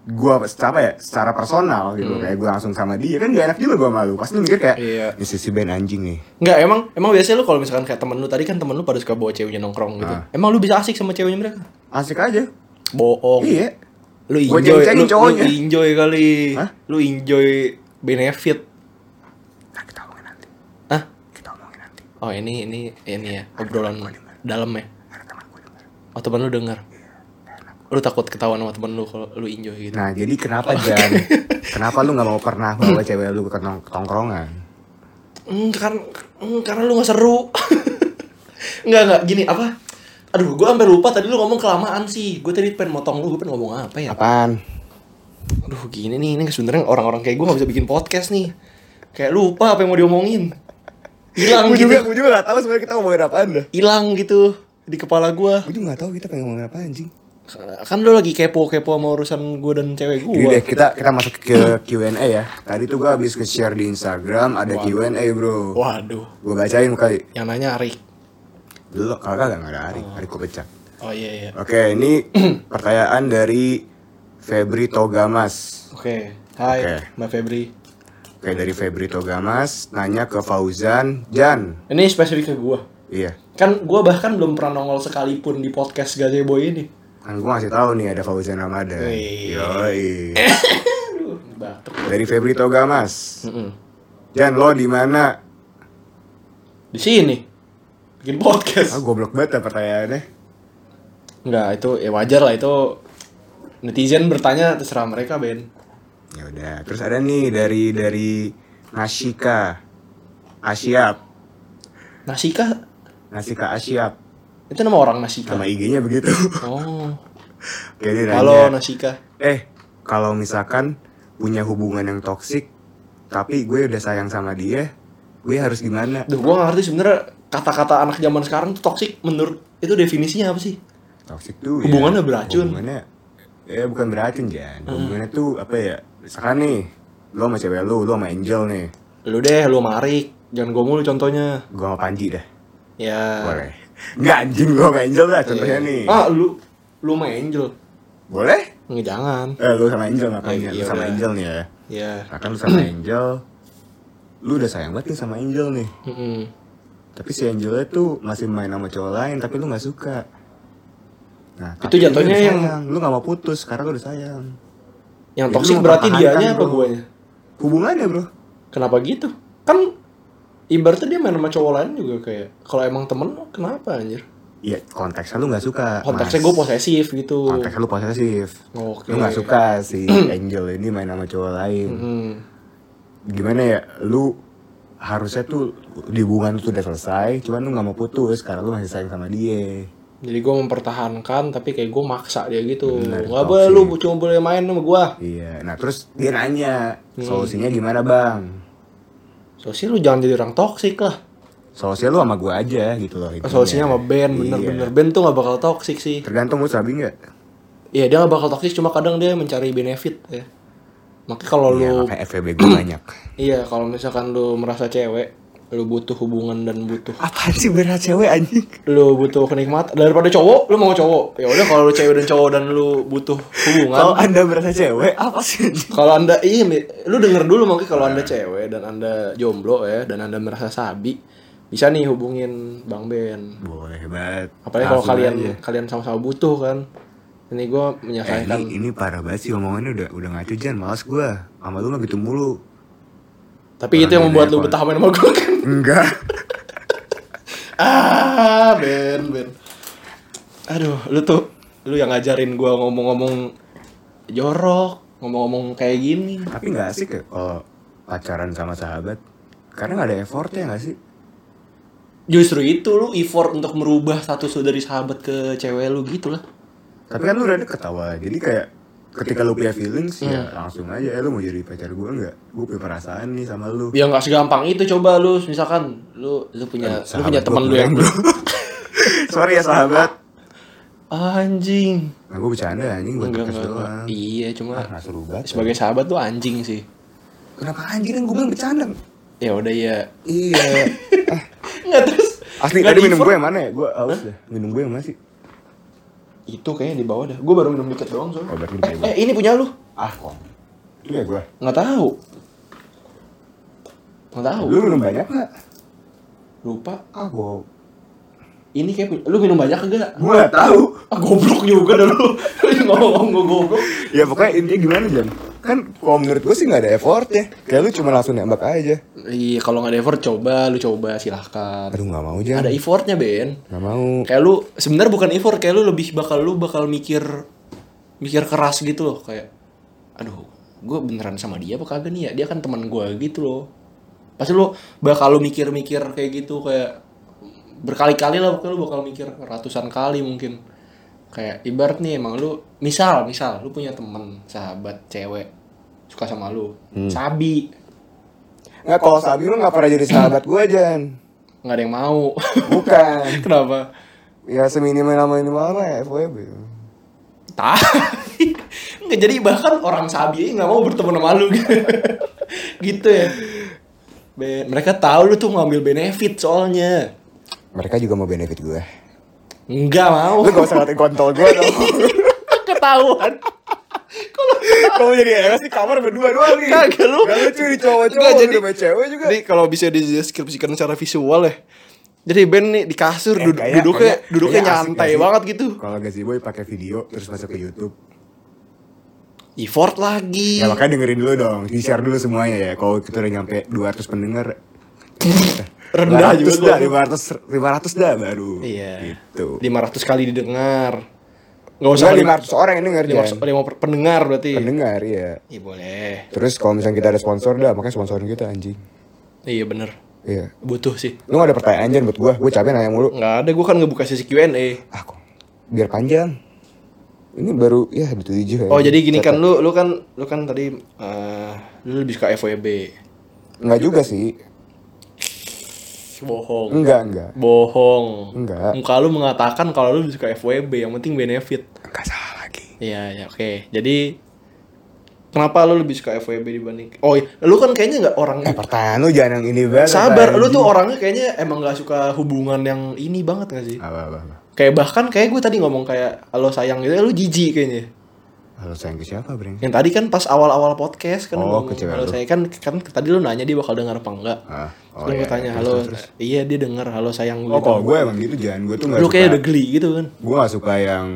gue apa ya secara personal gitu kayak gue langsung sama dia kan gak enak juga gue malu pasti mikir kayak Hmm. Iya. ini si Ben anjing nih Enggak, emang emang biasanya lu kalau misalkan kayak temen lu tadi kan temen lu pada suka bawa ceweknya nongkrong gitu. Ah. Emang lu bisa asik sama ceweknya mereka? asik aja Bohong. iya Lu Gua enjoy, lu, lu enjoy kali. Hah? Lu enjoy benefit. nah kita omongin nanti Hah? kita omongin nanti Oh, ini ini ini ya obrolan dalam ya. teman Oh, temen lu denger. Lu takut ketahuan sama temen lu kalau lu enjoy gitu. nah jadi kenapa Jan [LAUGHS] kenapa lu nggak mau pernah bawa cewek lu ke tong- tongkrongan Hmm, kan hmm, karena lu gak seru. [LAUGHS] Enggak, enggak, gini apa? Aduh, gua sampai lupa tadi lu ngomong kelamaan sih. Gue tadi pengen motong lu, gue pengen ngomong apa ya? apaan Aduh, gini nih, ini sebenarnya orang-orang kayak gue gak bisa bikin podcast nih. Kayak lupa apa yang mau diomongin. Hilang gue gitu. juga gue juga gak tahu sebenarnya kita ngomongin apaan dah Hilang gitu di kepala gue. gue juga gak tahu kita pengen ngomongin apa anjing Kan lu lagi kepo-kepo sama urusan gue dan cewek Jadi gue. deh kita kita masuk ke Q&A ya. Tadi tuh gue habis nge-share di Instagram ada Q&A bro. Waduh, Gue bacain kali. yang nanya Arik. Dulu kagak nggak ada Arik, Arik gue pecat. Oh iya iya. Oke ini [CLEARS THROAT] pertanyaan dari Febri Togamas. Oke. Hai. Mbak Febri. Oke dari Febri Togamas nanya ke Fauzan Jan. Ini spesifik ke gue. Iya. Kan gue bahkan belum pernah nongol sekalipun di podcast Gazebo ini. Kan gue ngasih tahu nih ada Fauzan Ramadan. Yoi. Dari Febri Togamas. Mm-mm. Jan lo di mana? Di sini. Bikin podcast. Ah goblok banget ya pertanyaannya. Enggak, itu ya wajar lah itu netizen bertanya terserah mereka, Ben. Ya udah, terus ada nih dari dari Nashika Asyap. Nasika Nasika Asyap. Itu nama orang Nasika. Nama IG-nya begitu. Oh. [LAUGHS] Oke, dia nanya, Halo Nasika. Eh, kalau misalkan punya hubungan yang toksik tapi gue udah sayang sama dia, gue harus gimana? Duh, gua gak ngerti sebenarnya kata-kata anak zaman sekarang tuh toxic menurut itu definisinya apa sih? Toksik tuh Hubungannya ya, beracun. Hubungannya ya bukan beracun, Jan. Hubungannya tuh apa ya? Misalkan nih, lo sama cewek lo, lo sama Angel nih. Lu deh, lu sama Arik. Jangan gua mulu contohnya. Gue sama Panji dah. Ya. Boleh. Enggak anjing sama Angel dah contohnya nih. Ah, lu lu sama Angel. Boleh? Nggak jangan. Eh, lu sama Angel ngapain Oh, ya? Lu iya sama udah. Angel nih ya. Ya. Nah kan lu sama Angel Lu udah sayang banget nih sama Angel nih Mm-mm. Tapi si Angelnya tuh masih main sama cowok lain Tapi lu gak suka Nah Itu jatuhnya yang- sayang. Lu gak mau putus karena lu udah sayang Yang lu berarti dianya apa bro. guanya? Hubungannya bro Kenapa gitu? Kan ibaratnya dia main sama cowok lain juga kayak kalau emang temen kenapa anjir? Iya konteksnya lu gak suka Konteksnya gue posesif gitu. Konteksnya lu posesif Oke. Lu gak suka si [CLEARS THROAT] Angel ini main sama cowok lain Hmm. Gimana ya Lu harusnya tuh di hubungan tuh udah selesai Cuman lu gak mau putus Karena lu masih sayang sama dia Jadi gue mempertahankan tapi kayak gue maksa dia gitu. Bener, Gak boleh lu cuma boleh main sama gue. Iya, nah terus dia nanya Hmm. solusinya gimana bang? Solusi lu jangan jadi orang toxic lah. Solusinya lu sama gue aja gitu loh. intinya. Solusinya sama band bener-bener Iya. band tuh gak bakal toxic sih. Tergantung lu sabi nggak? Iya dia gak bakal toxic cuma kadang dia mencari benefit ya. Makanya kalau Iya, lu makanya FVB gue banyak. iya kalau misalkan lu merasa cewek lu butuh hubungan dan butuh Apaan sih berat cewek anjing? lu butuh kenikmatan daripada cowok lu mau cowok ya udah kalau lu cewek dan cowok dan lu butuh Kalau hubungan anda merasa cewek, apa sih kalau anda iya Mi. lu denger dulu mungkin kalau anda cewek dan anda jomblo ya dan anda merasa sabi bisa nih hubungin bang Ben Boleh banget. apalagi kalau kalian aja. kalian sama-sama butuh kan ini gue Eh, menyelesaikan ini, ini parah banget sih omongannya udah udah ngaco Jan, males gue Sama lu mah gitu mulu tapi itu yang orang membuat lu apa? betah main sama gue kan Enggak. Ah Ben Ben. Aduh lu tuh lu yang ngajarin gue ngomong-ngomong jorok ngomong-ngomong kayak gini. Tapi gak asik ya kalau pacaran sama sahabat Karena gak ada effortnya gak sih? justru itu lu effort untuk merubah status lu dari sahabat ke cewek lu gitu lah Tapi kan lu udah deket awal Jadi kayak ketika lu punya feelings ya Hmm. langsung aja eh, lu mau jadi pacar gue nggak gue punya perasaan nih sama lu Ya nggak segampang itu coba lu misalkan lu lu punya lu Sahabat punya teman lu yang bro. [LAUGHS] sorry ya sahabat anjing. nah gue bercanda anjing buat Enggak, enggak, doang Iya, cuma ah nggak seru banget sebagai sahabat tuh anjing sih. kenapa anjing kan gue bilang bercanda Ya udah ya. iya [LAUGHS] ah, Enggak terus. asli nggak tadi di minum gue yang mana ya gue haus deh minum gue yang mana sih Itu kayaknya di bawah dah. Gue baru minum dikit doang soalnya. Oh, berarti eh, gua. eh, ini punya lu. ah kok itu ya gue Nggak tahu. Nggak tahu. lu minum banyak nggak Lupa. ah gue Ini kayak punya. Lu minum banyak kagak? gue nggak tahu Ah goblok juga dah lu. [LAUGHS] Lu ngomong gue goblok. ya pokoknya intinya gimana Jan kan kalau menurut gue sih nggak ada effort ya. Kayak lu cuma langsung nembak aja. Iya, kalau nggak ada effort coba, lu coba silahkan. aduh nggak mau Jan. Ada effortnya Ben. nggak mau. Kayak lu sebenarnya bukan effort, kayak lu lebih bakal lu bakal mikir mikir keras gitu loh kayak aduh gue beneran sama dia apa kagak nih ya? Dia kan teman gue gitu loh. Pasti lu bakal lu mikir-mikir kayak gitu kayak berkali-kali lah pokoknya lu bakal mikir ratusan kali mungkin. Kayak ibarat nih emang lu misal misal lu punya temen sahabat cewek suka sama lu sabi nggak kalau Sabi lu nggak pernah jadi sahabat gue Jan nggak ada yang mau bukan [LAUGHS] kenapa ya seminimal minimal mah ya FWB Tai. Nggak jadi bahkan orang sabi nggak mau bertemu sama lu gitu. [LAUGHS] gitu ya. Be- mereka tahu lu tuh ngambil benefit soalnya. mereka juga mau benefit gue Enggak mau. lu gak usah ngatain kontol gue dong [LAUGHS] Ketahuan. kamu jadi ewe sih kamar berdua doang nih Kagak lu. gak lucu di cowok-cowok Nggak, jadi- cewek juga Jadi kalau bisa dideskripsikan secara visual ya. Jadi Ben nih di kasur Eh, duduk, kayak- duduknya kayak- duduknya kayak nyantai gak sih? banget gitu. kalau Gazi Boy pakai video terus masuk ke YouTube Effort lagi. ya makanya dengerin dulu dong di share dulu semuanya ya kalau kita udah nyampe 200 pendengar [LAUGHS] Rendah 500 juga dah gua. 500 500 dah baru Iya. gitu 500 kali didengar. Enggak usah Enggak 500 orang Jan. 500 lima pendengar berarti. pendengar ya Iya boleh. terus kalau misalnya kita ada sponsor dah makanya sponsorin kita anjing Iya bener. iya Butuh sih. lu gak ada pertanyaan Jan buat gua gue capek nanya mulu Nggak ada, gue kan ngebuka sesi Q&A. ah kok biar panjang ini baru ya tujuh ya. Oh jadi gini kan lu lu kan lu kan tadi eh lu lebih suka FWB. Enggak juga sih Bohong. enggak enggak Bohong. Enggak. Muka lu mengatakan kalau lu suka FWB, yang penting benefit. enggak salah lagi Iya, ya oke. Jadi kenapa lu lebih suka FWB dibanding Oh, iya. lu kan kayaknya nggak orang eh pertanyaan lu jangan yang ini banget Sabar, lu tuh orangnya kayaknya emang nggak suka hubungan yang ini banget gak sih? apa apa, apa. Kayak bahkan kayak gue tadi ngomong kayak halo sayang gitu, lu jijik kayaknya. Halo sayang ke siapa Breng? Yang tadi kan pas awal-awal podcast kan Oh, ngomong, ke cewek halo lu. saya kan kan tadi lu nanya dia bakal dengar apa enggak. Ah, Terus gue tanya terus, halo, terus, terus. iya dia dengar halo sayang Oh gitu. kalau gue emang gitu jangan gue tuh gak lu suka kayak udah geli gitu kan. Gue gak suka yang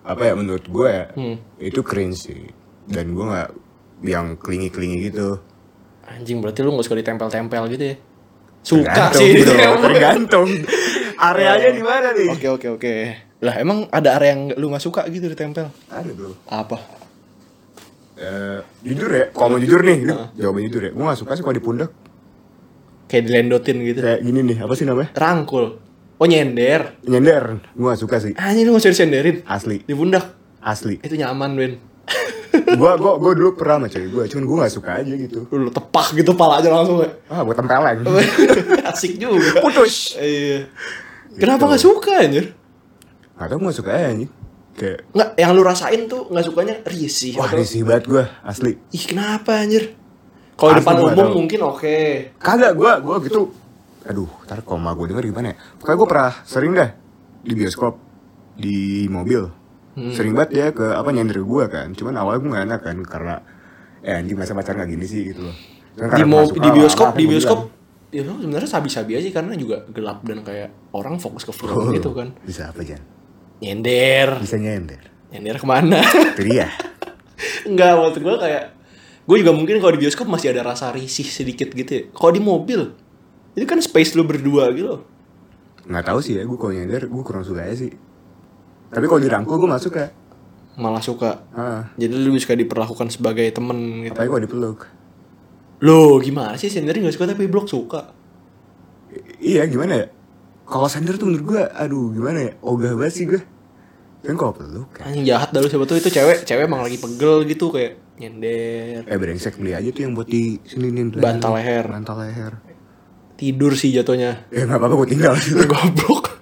Apa ya menurut gue ya Hmm. Itu cringe sih Dan gue gak Yang klingi-klingi gitu Anjing berarti lu gak suka ditempel-tempel gitu ya. Suka Tergantung, sih. bro, Tergantung [LAUGHS] Areanya di mana nih? Oke oke oke. Lah emang ada area yang lu gak suka gitu ditempel? Ada bro Apa? Eh, Jujur ya Kalau mau jujur nih ini Jawaban jujur ya Gue gak suka sih kalau di pundak Kayak dilendotin gitu. Kayak gini nih Apa sih namanya? Rangkul. Oh nyender. Nyender Gue gak suka sih Anjing lu gak usah disenderin. Asli Di pundak. Asli Itu nyaman, Ben. Gue gua, gua dulu pernah sama cewek gue Cuman gue gak suka aja gitu Lu tepak gitu pala aja langsung. Ah gue tempeleng [LAUGHS] Asik juga. Putus Iya. Kenapa gak suka anjir? Gak tau gue gak suka aja anjing Kayak Nggak, yang lu rasain tuh nggak sukanya risih Wah atau risih banget gue Asli ih kenapa anjir? Kalau depan umum tahu. mungkin oke. Kagak gue gue gitu Aduh ntar kalau gue denger gimana ya Pokoknya gue pernah sering dah Di bioskop Di mobil Hmm. Sering banget ya ke apa nyender gue kan Cuman awalnya gue gak enak kan Karena Eh anjing masa pacar gak gini sih gitu loh Di suka, di bioskop di bioskop ya sebenarnya sabi-sabi aja karena juga gelap dan kayak orang fokus ke film "Oh, gitu kan. Bisa apa Jan? Nyender. Bisa nyender Nyender ke mana? [LAUGHS] Itu dia Enggak, maksud gue kayak gue juga mungkin kalau di bioskop masih ada rasa risih sedikit gitu ya. Kalau di mobil itu kan space lu berdua gitu. Gak tahu sih ya gue kalau nyender Gue kurang suka aja sih Tapi kalau dirangkul gue gak suka Malah suka. ah, Jadi lu suka diperlakukan sebagai temen gitu. Apalagi kalau dipeluk Lo gimana sih sendiri gak suka tapi blok suka? I- Iya gimana ya Kalau sender tuh menurut gue Aduh gimana ya Ogah banget sih gue Kan kok peluk kan? Anjing jahat dah lu siapa tuh itu cewek, cewek emang lagi pegel gitu kayak nyender. Eh brengsek beli aja tuh yang buat di sini Bantal leher. Bantal leher. Tidur sih jatuhnya. Ya nggak apa-apa gue tinggal [LAUGHS] sih. Goblok.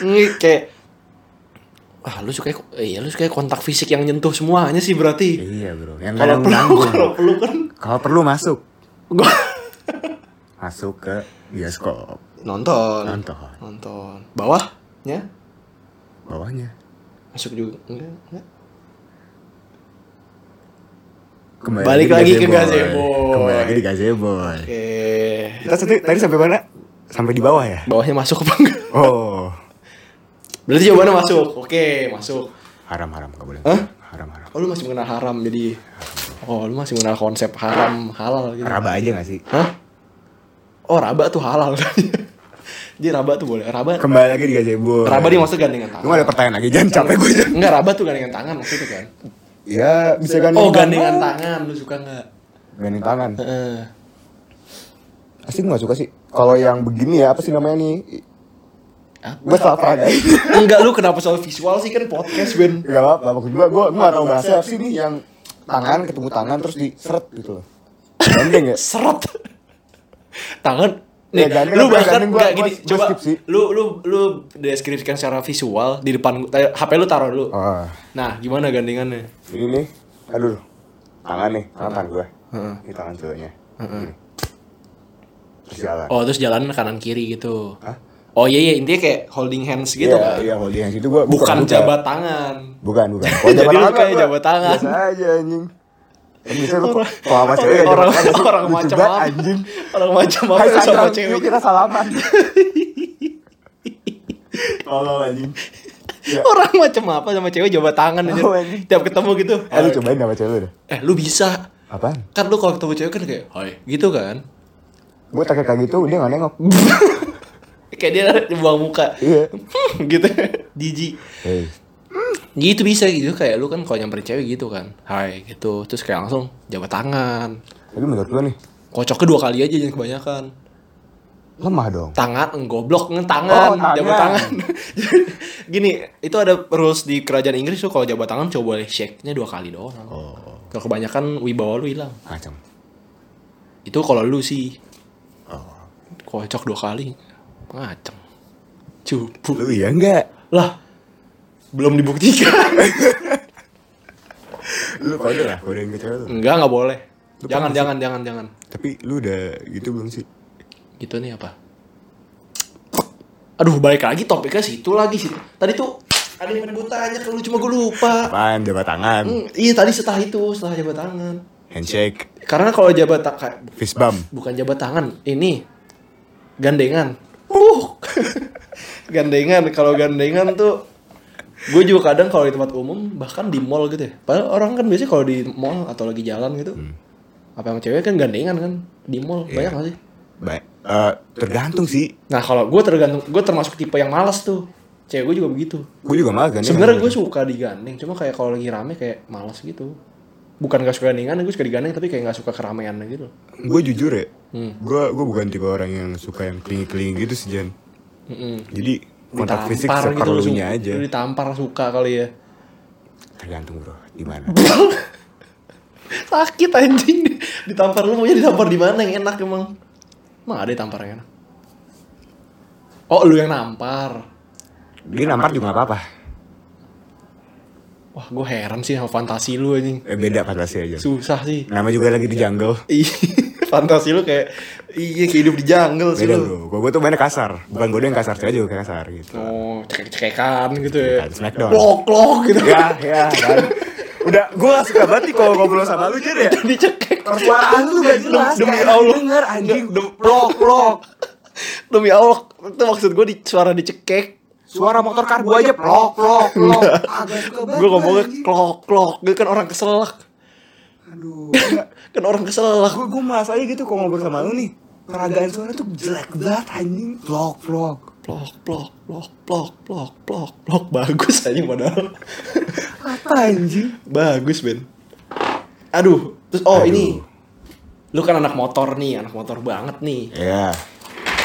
Ini kayak Ah, lu suka iya lu suka kontak fisik yang nyentuh semuanya sih berarti. iya bro. Yang Kalau perlu, kalau perlu kan Kalau perlu masuk. gua Masuk ke bioskop. Nonton. Nonton. Nonton. Bawahnya Bawahnya. masuk juga enggak, enggak. Kembali Balik lagi ke Gazebo. Kembali lagi di Gazebo. Oke. Kita tadi, tadi sampai mana? Sampai di bawah ya? Bawahnya masuk apa enggak? Oh. [LAUGHS] Berarti jawabannya masuk. Oke, masuk. Haram haram gak boleh. Hah? Haram haram. Oh, lu masih mengenal haram jadi Oh, lu masih mengenal konsep haram halal gitu. Raba aja gak sih? Hah? Oh, raba tuh halal. [LAUGHS] Jadi raba tuh boleh. Raba Kembali lagi di Gazebo. raba dia maksudnya gandengan tangan. Gue ada pertanyaan lagi, jangan capek gue jangan. Enggak, raba tuh gandengan tangan maksudnya kan. Ya bisa gandeng Oh, gandengan tangan lu suka enggak? Gandeng tangan. Heeh. Asli gue gak suka sih. Kalau yang begini ya, apa sih namanya nih? Gue salah peraga. Enggak lu kenapa soal visual sih kan podcast Ben. Gak apa-apa, maksud gue, gue, gue gak tau bahasa apa sih nih yang tangan ketemu tangan terus diseret gitu loh. Gandeng ya? Seret. Tangan Ya, Nih, gandeng lu bahkan? Gua- gua- gini, gua coba skip sih. lu lu lu deskripsikan secara visual di depan eh, HP lu taruh dulu. Oh, Nah, gimana gandengannya? ini nih, aduh, tangan nih, tangan gue. Heeh. Ini tangan cowoknya. Gini. Terus jalan. Oh, terus jalan kanan kiri gitu. Hah? Oh iya iya intinya kayak holding hands gitu iya, kan. Iya, holding hands itu gue Bukan jabat tangan. Bukan, bukan. [LAUGHS] Kalau Jadi tangan kayak gua jabat tangan. Biasa aja anjing. Biasanya lu Orang- kalau sama cewek ya orang tangan sih. orang Lucu macam apa? anjing. Orang macam apa sama yuk cewek? kita salaman. [LAUGHS] Tolong anjing. Ya. Orang macam apa sama cewek jabat tangan aja. Oh. Tiap ketemu gitu. Eh lu cobain sama cewek lu dah. Eh, lu bisa. Apaan? Kan lu kalau ketemu cewek kan kayak, "Hai." Gitu kan. Gue tak kayak gitu, dia gak nengok. [LAUGHS] kayak dia buang muka. Iya. [LAUGHS] gitu. Jijik. Hei. Gitu bisa gitu kayak lu kan kalau nyamperin cewek gitu kan. Hai gitu. Terus kayak langsung jabat tangan. Tapi menurut lu nih, Kocoknya dua kali aja jangan kebanyakan. lemah dong. Tangan, goblok nge tangan, Oh, tangan. jabat tangan. [LAUGHS] Gini, itu ada rules di kerajaan Inggris tuh kalau jabat tangan coba boleh shake-nya dua kali doang. Oh, Kalau kebanyakan wibawa lu hilang. macam. Itu kalau lu sih Oh. kocok dua kali. Ngaceng. Cupu. Lu iya enggak? Lah, belum dibuktikan. [LAUGHS] Lu kode lah, kodein ke cewek lu. Enggak, enggak boleh. Lu Jangan, jangan, jangan, jangan. Tapi lu udah gitu belum sih? Gitu nih apa? Aduh, balik lagi topiknya situ lagi sih. Tadi tuh ada yang gue tanya ke lu cuma gue lupa. Apaan, jabat tangan, Hmm, iya tadi setelah itu, setelah jabat tangan. handshake, Karena kalau jabat tangan fist bump. bukan jabat tangan, ini gandengan. Uh. [LAUGHS] gandengan, kalau gandengan tuh gue juga kadang kalau di tempat umum bahkan di mall gitu ya. Padahal orang kan biasanya kalau di mall atau lagi jalan gitu. Apa yang cewek kan gandengan kan di mall Iya. banyak gak sih? Baik. Eh, tergantung sih. Nah kalau gue tergantung, gue termasuk tipe yang malas tuh. Cewek gue juga begitu. Gue juga malah kan. Sebenarnya gue suka digandeng, cuma kayak kalau lagi rame kayak malas gitu. Bukan gak suka gandengan, gue suka digandeng tapi kayak gak suka keramaian gitu. Gue jujur ya, Hmm. gue gue bukan tipe orang yang suka yang kelingi-kelingi gitu sih Jan. Mm-mm. Jadi kontak fisik gitu, lu seperlunya su- aja. lu ditampar suka kali ya. Tergantung bro, di mana. [LAUGHS] Sakit anjing. Ditampar lu maunya ditampar di mana yang enak emang? Emang ada ditampar yang enak? Oh, lu yang nampar. Dia nampar juga gak apa-apa. Wah, gue heran sih sama fantasi lu anjing. Eh, beda fantasi aja. Susah sih. Nama juga lagi di jungle. Fantasi lu kayak iya kayak hidup di jungle sih Beda lu. bro, gue tuh mainnya kasar. Bukan gue yang kasar, cewek juga kayak kasar gitu. Oh, cekek-cekekan gitu ya. Smackdown. Klok-klok gitu. Ya, ya. Udah, gue gak suka banget nih kalau ngobrol sama lu [LAUGHS] jadi ya. Dicekek. Suara lu gak jelas. Demi Allah. Denger anjing. Plok, plok. Demi Allah, itu maksud gue di suara dicekek. Suara motor karbu aja plok plok plok. Gue ngomongnya klok, klok. Gue kan orang keselak. Aduh. Kan orang keselak. Gue gue malas aja gitu kalau ngobrol sama lu nih. Peragaan suara tuh jelek banget anjing. Plok plok. Plok, plok, plok, plok, plok, plok, plok. Bagus aja padahal. Apa anjing? Bagus, Ben. Aduh, terus oh Aduh. ini. Lu kan anak motor nih, anak motor banget nih. Ya.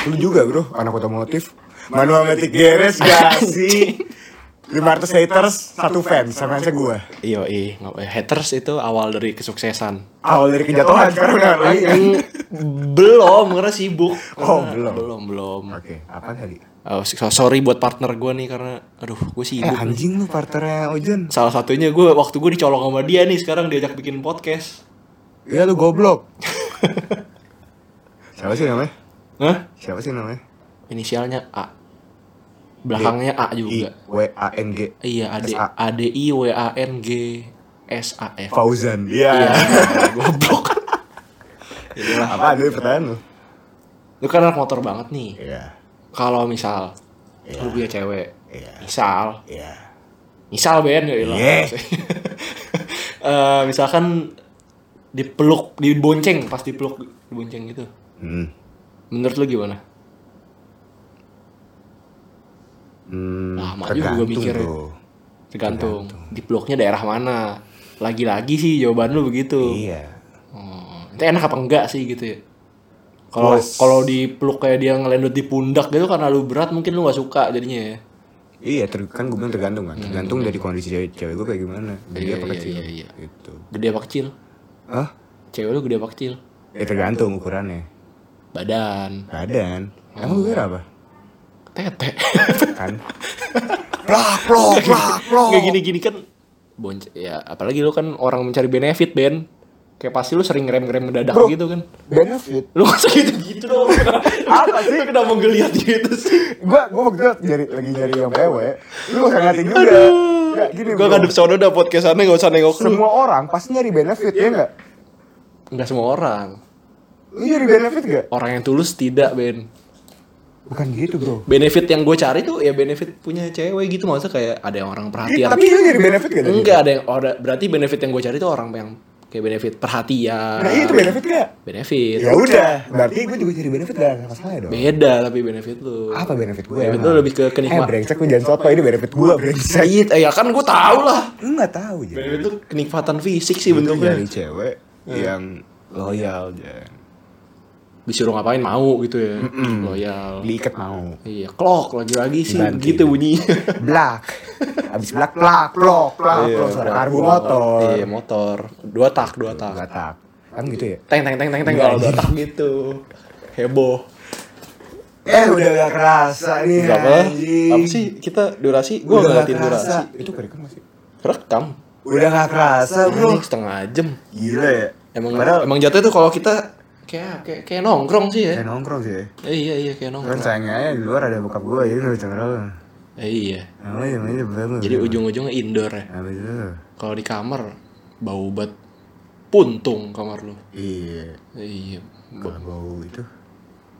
Lu juga bro, anak otomotif. Manual metik geres gak [LAUGHS] sih? 500 haters, satu fans, sama aja gue. Iya, iya. nggak- Haters itu awal dari kesuksesan. Awal dari kejatuhan, sekarang udah lagi kan? belum, karena sibuk. Oh, Karena- belum. Belum, belum. Oke, apa tadi? Oh, so- sorry buat partner gue nih karena, aduh, gue Eh sibuk. nih. anjing lu partnernya Ojan. Salah satunya gue waktu gue dicolong sama dia nih sekarang diajak bikin podcast. Iya lu goblok. [LAUGHS] Siapa sih namanya? Hah? Siapa sih namanya? Inisialnya A. Belakangnya A I juga. W A N G. Iya, A D. A D I W A N G S A F. Fauzan. Iya, Iya. [LAUGHS] goblok. Inilah. Apa ada pertanyaan lu? Lu kan anak motor banget nih. Iya. Kalau misal lu punya cewek, Iya. misal, Iya. misal Ben ya ilah. Iya. [LAUGHS] Eh, misalkan dipeluk, dibonceng, pas dipeluk, dibonceng gitu. Hmm. Menurut lu gimana? Hmm, Lama juga gua tergantung, mikir bro. Tergantung. Dipeluknya daerah mana? Lagi-lagi sih jawaban lu begitu. Iya. Hmm, itu enak apa enggak sih gitu ya? Kalau kalau dipeluk kayak dia ngelendut di pundak gitu karena lu berat mungkin lu gak suka jadinya ya. Iya, ter kan gue bilang tergantung kan. Tergantung dari kondisi cewek, cewek gue kayak gimana. Gede Iya, apa iya, kecil. iya, iya. Gitu. Gede apa kecil? Hah? Cewek lu gede apa kecil? Ya tergantung ukurannya. Badan, Badan. Emang gue kira apa? Tete. Kan? plak, plok, plak, plok. Kayak gini-gini kan bonce ya apalagi lu kan orang mencari benefit Ben. Kayak pasti lu sering ngerem-ngerem mendadak Bro. gitu kan. Benefit. Lu masa gitu-gitu dong. Apa sih? Lu kenapa ngeliat gitu sih? Gue waktu itu nyari, lagi nyari yang PW. Lu gak ngatin juga. Gak, gini Gua ngadep sono dah podcastannya gak usah nengok. Semua orang pasti nyari benefit, ya nggak? Enggak semua orang. Lu nyari benefit gak? Orang yang tulus tidak, Ben. Bukan gitu bro. Benefit yang gue cari tuh ya benefit punya cewek gitu maksudnya kayak ada yang orang perhatian. Tapi lu nyari benefit gak? Enggak ada yang ada berarti benefit yang gue cari tuh orang yang kayak benefit perhatian. Nah iya itu benefit gak? Benefit. Ya udah, berarti gue juga cari benefit gak ada masalah dong. Beda tapi benefit lu. Apa benefit gue? Benefit lu lebih ke Eh kenikmatan. brengsek lu jangan soto ini benefit gue brengsek. Iya, eh, ya kan gue tahu lah. Lu gak tahu jadi. Benefit itu kenikmatan fisik sih tuh bentuknya. nyari cewek yang loyal Jan. Disuruh ngapain mau gitu ya. Loyal. Diikat mau. Iya, clock lagi-lagi sih Dibanting. gitu bunyi. [LAUGHS] Black. Abis black plak plok plak plok suara karbu motor. Iya, motor. Dua tak, dua tak. Gak tak. Kan gitu ya? Teng teng teng teng teng Iya, kalau dua tak gitu. Heboh. Eh udah gak kerasa nih Berapa? Apa sih kita durasi? Gua Udah ngeliatin durasi. Itu kerekam masih? Rekam. Udah gak kerasa bro. Setengah jam. Gila ya. Emang Padahal emang jatuh tuh kalau kita kayak kayak kayak nongkrong sih ya. kayak nongkrong sih ya. Eh, iya iya kayak Kan nongkrong. sayangnya aja di luar ada bokap gue jadi gak bisa ngerol. Eh, iya. Namanya namanya berapa? Jadi ujung-ujungnya indoor ya. Itu? Kalau di kamar bau bat puntung kamar lu. Iya. Iya. Kalau bau itu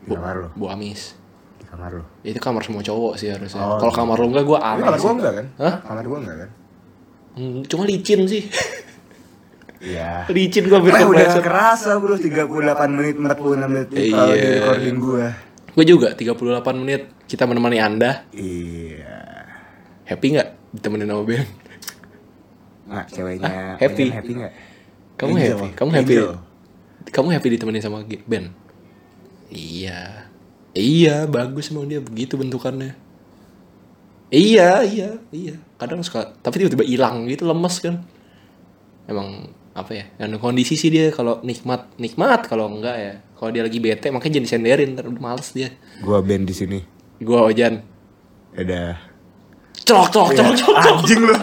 di kamar lo. Bau amis. Di kamar lo. Itu kamar semua cowok sih harusnya. Oh, Kalau gitu. kamar lu enggak gua Tapi aneh. kamar gue enggak kan? Hah? Kamar gue enggak kan? Hmm, Cuma licin sih. [LAUGHS] Iya. licin gua hampir Eh udah kepleset. gak kerasa bro 38 menit 46 menit Iya. kalau di recording gue. Gue juga 38 menit kita menemani Anda. Iya. Happy nggak ditemenin sama Ben? Nggak ceweknya Ah, happy. Happy nggak? Kamu Angel. happy? Kamu happy? Angel. Kamu happy ditemenin sama Ben? Iya. Iya, bagus emang dia begitu bentukannya. Iya, iya, iya. Kadang suka, tapi tiba-tiba hilang gitu, lemes kan. Emang apa ya? Yang kondisi sih dia kalau nikmat, nikmat kalau enggak ya. Kalau dia lagi bete makanya jadi senderin, ntar udah males dia. Gua band di sini. Gua Ojan. Ada. Celok, celok, celok, celok. Anjing lu.